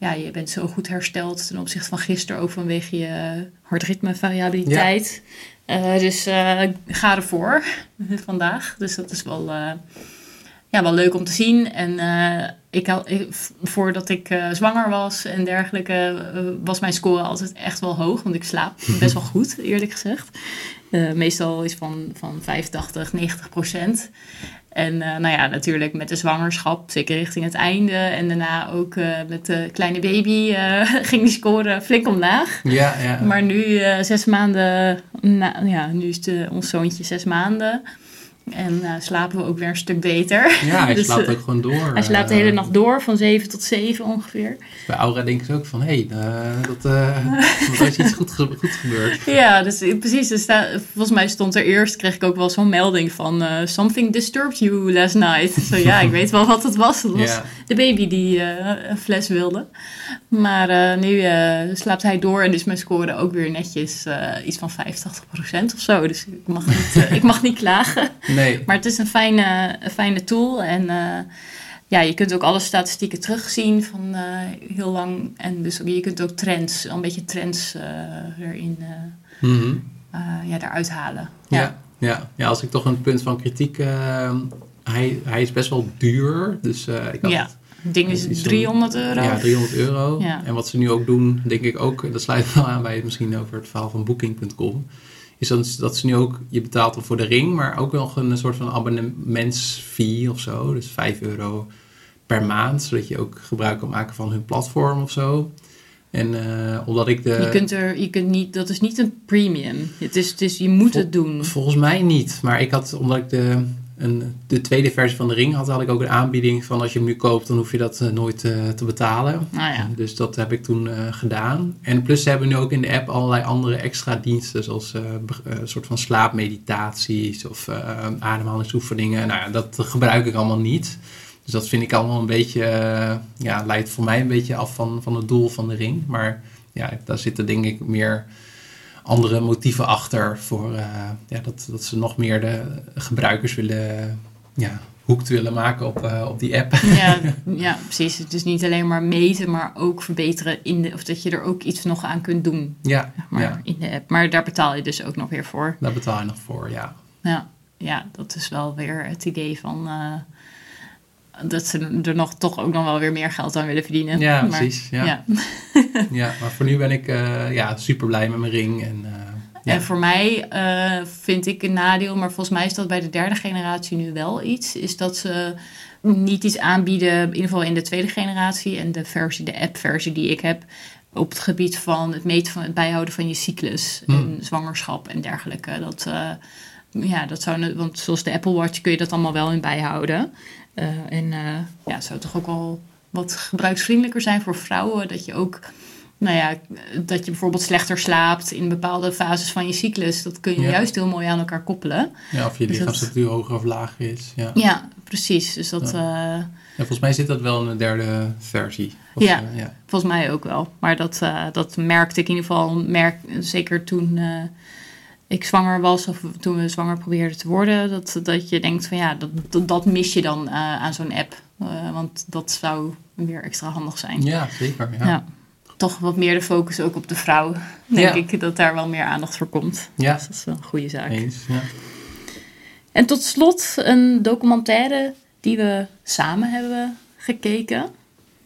ja, je bent zo goed hersteld ten opzichte van gisteren, ook vanwege je hartritmevariabiliteit. Eh, dus eh, ga ervoor *laughs* vandaag. Dus dat is wel, eh, ja, wel leuk om te zien. En eh, ik, voordat ik eh, zwanger was en dergelijke, eh, was mijn score altijd echt wel hoog. Want ik slaap *laughs* best wel goed, eerlijk gezegd. Eh, meestal is van, van 85, 90 procent. En nou ja, natuurlijk met de zwangerschap, zeker richting het einde. En daarna ook met de kleine baby *laughs* ging die score flink omlaag. Ja, ja. Maar nu zes maanden, na, ja, nu is de, ons zoontje zes maanden. En eh, slapen we ook weer een stuk beter. ja, hij *laughs* Dus, slaapt eh, ook gewoon door. Hij slaapt de Eh, hele nacht door, van zeven tot zeven ongeveer. Bij Aura denken ze ook van, hé, hey, eh, dat, eh, *laughs* er is iets goed, ge- goed gebeurd. Ja, dus eh, precies. Sta, volgens mij stond er eerst, kreeg ik ook wel zo'n melding van... eh, Something disturbed you last night. *laughs* Zo ja, ik weet wel wat het was. Het was de baby die eh, een fles wilde. Maar eh, nu eh, slaapt hij door en is mijn score ook weer netjes eh, iets van 85% of zo. Dus ik mag niet, eh, ik mag niet klagen. Nee, Maar het is een fijne, een fijne tool. En eh, ja, je kunt ook alle statistieken terugzien van eh, heel lang. En dus ook- je kunt ook trends, een beetje trends eh, erin Mhm. ja, eruit halen. ja. Ja. ja, als ik toch een punt van kritiek... hij, hij is best wel duur, dus ik had... Ja. Het ding Is is zo'n- 300 euro. Ja, 300 euro. Ja. En wat ze nu ook doen, denk ik ook, dat sluit wel aan bij het misschien over het verhaal van Booking.com, is dat, dat ze nu ook, je betaalt dan voor de ring, maar ook nog een soort van abonnementsfee of zo. Dus 5 euro per maand, zodat je ook gebruik kan maken van hun platform of zo. En eh, omdat ik de... Je kunt er, je kunt niet, dat is niet een premium. Het is, het is, je moet Vol- het doen. Volgens mij niet. Maar ik had, omdat ik de, een, de tweede versie van de ring had, had ik ook een aanbieding van als je hem nu koopt, dan hoef je dat eh, nooit eh, te betalen. Nou ja. Dus dat heb ik toen eh, gedaan. En plus ze hebben nu ook in de app allerlei andere extra diensten, zoals een soort van slaapmeditaties of ademhalingsoefeningen. Nou ja, dat gebruik ik allemaal niet. Dus dat vind ik allemaal een beetje, ja, leidt voor mij een beetje af van, van het doel van de ring. Maar ja, daar zitten denk ik meer andere motieven achter voor eh, ja, dat, dat ze nog meer de gebruikers willen, ja, hoekt willen maken op, eh, op die app. Ja, *laughs* ja, precies. Het is niet alleen maar meten, maar ook verbeteren in de, of dat je er ook iets nog aan kunt doen ja, maar, ja, in de app. Maar daar betaal je dus ook nog weer voor. daar betaal je nog voor, ja. Ja, ja dat is wel weer het idee van eh, dat ze er nog toch ook nog wel weer meer geld aan willen verdienen. Ja, Maar- precies. Ja. ja. *laughs* Ja, maar voor nu ben ik eh, ja, super blij met mijn ring. En, eh, Ja. En voor mij eh, vind ik een nadeel, maar volgens mij is dat bij de derde generatie nu wel iets, is dat ze niet iets aanbieden, in ieder geval in de tweede generatie en de versie, de app-versie die ik heb, op het gebied van het meten van het bijhouden van je cyclus Hmm. en zwangerschap en dergelijke. Dat, ja, dat zou, want zoals de Apple Watch kun je dat allemaal wel in bijhouden. Eh, en eh, ja, het zou toch ook wel wat gebruiksvriendelijker zijn voor vrouwen. Dat je ook, nou ja, dat je bijvoorbeeld slechter slaapt in bepaalde fases van je cyclus. Dat kun je Ja. juist heel mooi aan elkaar koppelen. Ja, of je Dus dat- hoger of lager is. Ja. Ja, precies. Dus dat eh, En volgens mij zit dat wel in de derde versie. Of, Ja. eh, ja. volgens mij ook wel. Maar dat, eh, dat merkte ik in ieder geval, merk, zeker toen eh, ik zwanger was of toen we zwanger probeerden te worden. Dat, dat je denkt van ja, dat, dat, dat mis je dan eh, aan zo'n app. Eh, want dat zou weer extra handig zijn. ja, zeker. Ja. Ja. Toch wat meer de focus ook op de vrouw. Denk Ja. ik dat daar wel meer aandacht voor komt. Ja, Dus dat is wel een goede zaak. eens. Ja. En tot slot een documentaire die we samen hebben gekeken.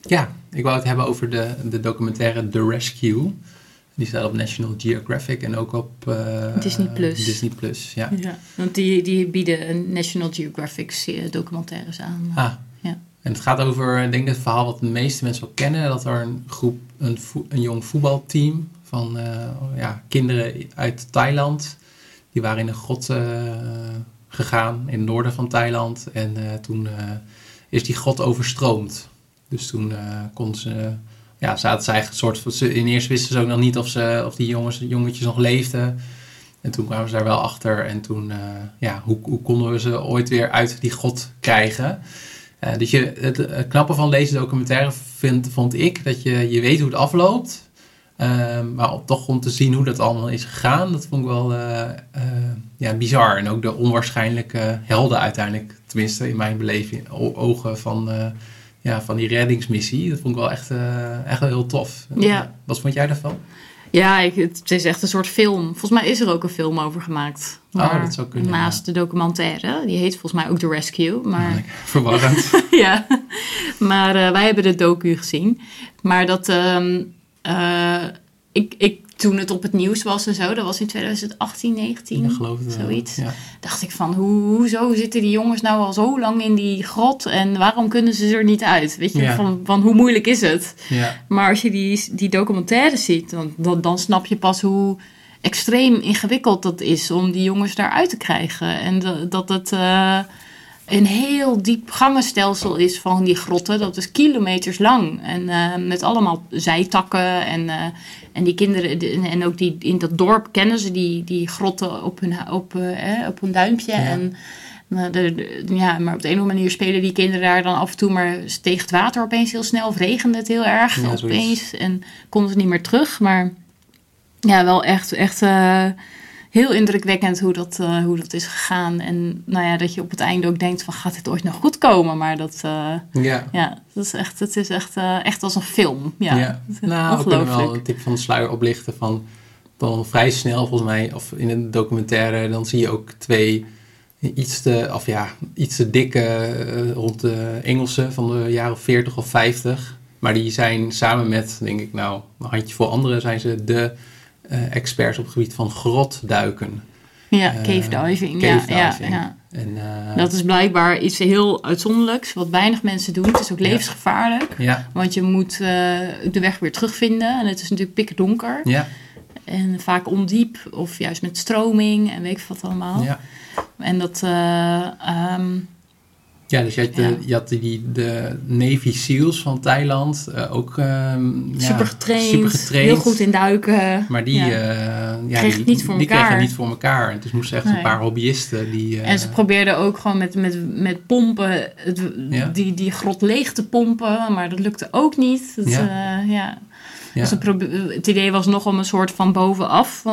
ja, ik wou het hebben over de, de documentaire The Rescue. Die staat op National Geographic en ook op eh, Disney Plus. Disney Plus, ja. Ja. Want die, die bieden een National Geographic documentaires aan. Ah. Ja. En het gaat over, ik denk het verhaal wat de meeste mensen wel kennen, dat er een groep, een, vo- een jong voetbalteam van eh, ja, kinderen uit Thailand, die waren in een grot eh, gegaan in het noorden van Thailand. En toen is die grot overstroomd. Dus toen konden ze, ja, zaten ze eigenlijk een soort van, in eerst wisten ze ook nog niet of, ze, of die jongens, jongetjes nog leefden. En toen kwamen ze daar wel achter. En toen, eh, ja, hoe, hoe konden we ze ooit weer uit die grot krijgen? Eh, dus je, het, het knappe van deze documentaire vind, vond ik dat je, je weet hoe het afloopt. Ehm, maar toch om te zien hoe dat allemaal is gegaan, dat vond ik wel eh, ja, bizar. En ook de onwaarschijnlijke helden uiteindelijk, tenminste in mijn beleving, ogen van, ja, van die reddingsmissie. Dat vond ik wel echt, eh, echt wel heel tof. Ja. Wat vond jij daarvan? Ja, ik, het is echt een soort film. Volgens mij is er ook een film over gemaakt. Oh, dat zou kunnen, Naast de documentaire. Die heet volgens mij ook The Rescue. Maar, Verwarrend. *laughs* ja. maar eh, wij hebben de docu gezien. Maar dat... eh, ik, ik, toen het op het nieuws was en zo, dat was in 2018, 19, Ik geloof het zoiets. Ja. dacht ik van, hoe, hoezo zitten die jongens nou al zo lang in die grot en waarom kunnen ze er niet uit? Weet je, Ja. van, van hoe moeilijk is het? Ja. Maar als je die, die documentaire ziet, dan, dan, dan snap je pas hoe extreem ingewikkeld dat is om die jongens daaruit te krijgen. En dat, dat het eh, een heel diep gangenstelsel is van die grotten. Dat is kilometers lang. En eh, met allemaal zijtakken. En, eh, en die kinderen, de- en, ook die, in dat dorp kennen ze die, die grotten op hun, hu- op, eh, op hun duimpje. Ja. En, de, de- ja, maar op de een of andere manier spelen die kinderen daar dan af en toe, maar steeg het water opeens heel snel of regende het heel erg Ja, opeens en konden ze niet meer terug. Maar ja, wel echt, echt heel indrukwekkend hoe dat, eh, hoe dat is gegaan. En nou ja, dat je op het einde ook denkt van gaat dit ooit nog goed komen? Maar dat, eh, ja. ja, dat is echt, het is echt, eh, echt als een film. Ja, Ja, nou, we kunnen wel een tip van de sluier oplichten van dan vrij snel volgens mij, of in een documentaire, dan zie je ook twee iets te, of ja, iets te dikke rond de Engelsen van de jaren 40 of 50. Maar die zijn samen met, denk ik nou, een handjevol anderen, zijn ze de experts op het gebied van grotduiken. Ja, Eh, cave diving. cave ja, diving. Ja, ja. En, eh, Dat is blijkbaar iets heel uitzonderlijks, wat weinig mensen doen. Het is ook levensgevaarlijk. ja, Want je moet eh, de weg weer terugvinden. En het is natuurlijk pikdonker. ja, En vaak ondiep. Of juist met stroming en weet ik wat allemaal. ja. En dat... eh, ehm, Ja, dus je had, de, Ja. je had die, de Navy SEALs van Thailand eh, ook ehm, ja, super, getraind, super getraind. Heel goed in duiken. Maar die, Ja. ja, Kreeg die, niet voor die elkaar. kregen het niet voor elkaar. En dus moesten echt Nee. een paar hobbyisten die... eh, En ze probeerden ook gewoon met, met, met pompen het, Ja. die, die grot leeg te pompen. Maar dat lukte ook niet. Dat, Ja. ja. Dus het, idee was nog om een soort van bovenaf eh,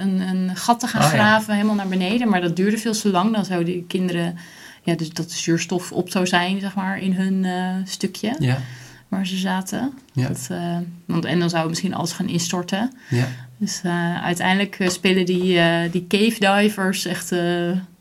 een, een gat te gaan Oh, ja. graven, helemaal naar beneden. Maar dat duurde veel te lang. Dan zouden die kinderen, ja, dus dat de zuurstof op zou zijn, zeg maar, in hun eh, stukje ja, waar ze zaten. Ja. Dat, eh, want, en dan zou misschien alles gaan instorten. ja, Dus eh, uiteindelijk spelen die, die cave divers echt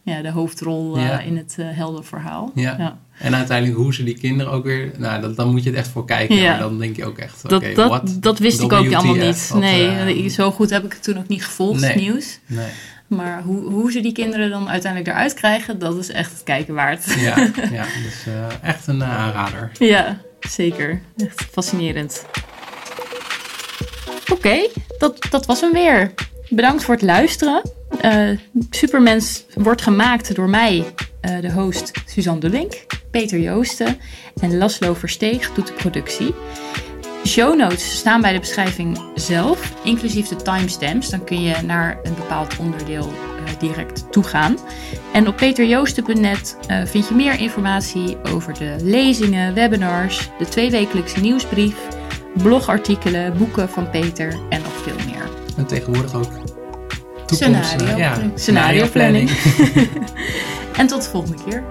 ja, de hoofdrol Ja. in het heldenverhaal. Ja. Ja. En uiteindelijk hoe ze die kinderen ook weer... Nou, dat, dan moet je het echt voor kijken. Ja. Maar dan denk je ook echt, oké, Dat, dat, wat? dat wist ik ook allemaal niet. wat, nee, zo goed heb ik het toen ook niet gevolgd, Nee. het nieuws. Nee, Maar hoe, hoe ze die kinderen dan uiteindelijk eruit krijgen, dat is echt het kijken waard. ja, ja *laughs* dus echt een eh, aanrader. Ja, zeker. Echt fascinerend. Oké, dat, dat was hem weer. Bedankt voor het luisteren. Eh, Supermens wordt gemaakt door mij, de host Suzanne de Link, Peter Joosten en Laslo Versteeg doet de productie. Show notes staan bij de beschrijving zelf, inclusief de timestamps. Dan kun je naar een bepaald onderdeel eh, direct toegaan. En op peterjoosten.net eh, vind je meer informatie over de lezingen, webinars, de tweewekelijkse nieuwsbrief, blogartikelen, boeken van Peter en nog veel meer. En tegenwoordig ook toekomst... Scenario, eh, ja, scenario planning. *laughs* *laughs* En tot de volgende keer.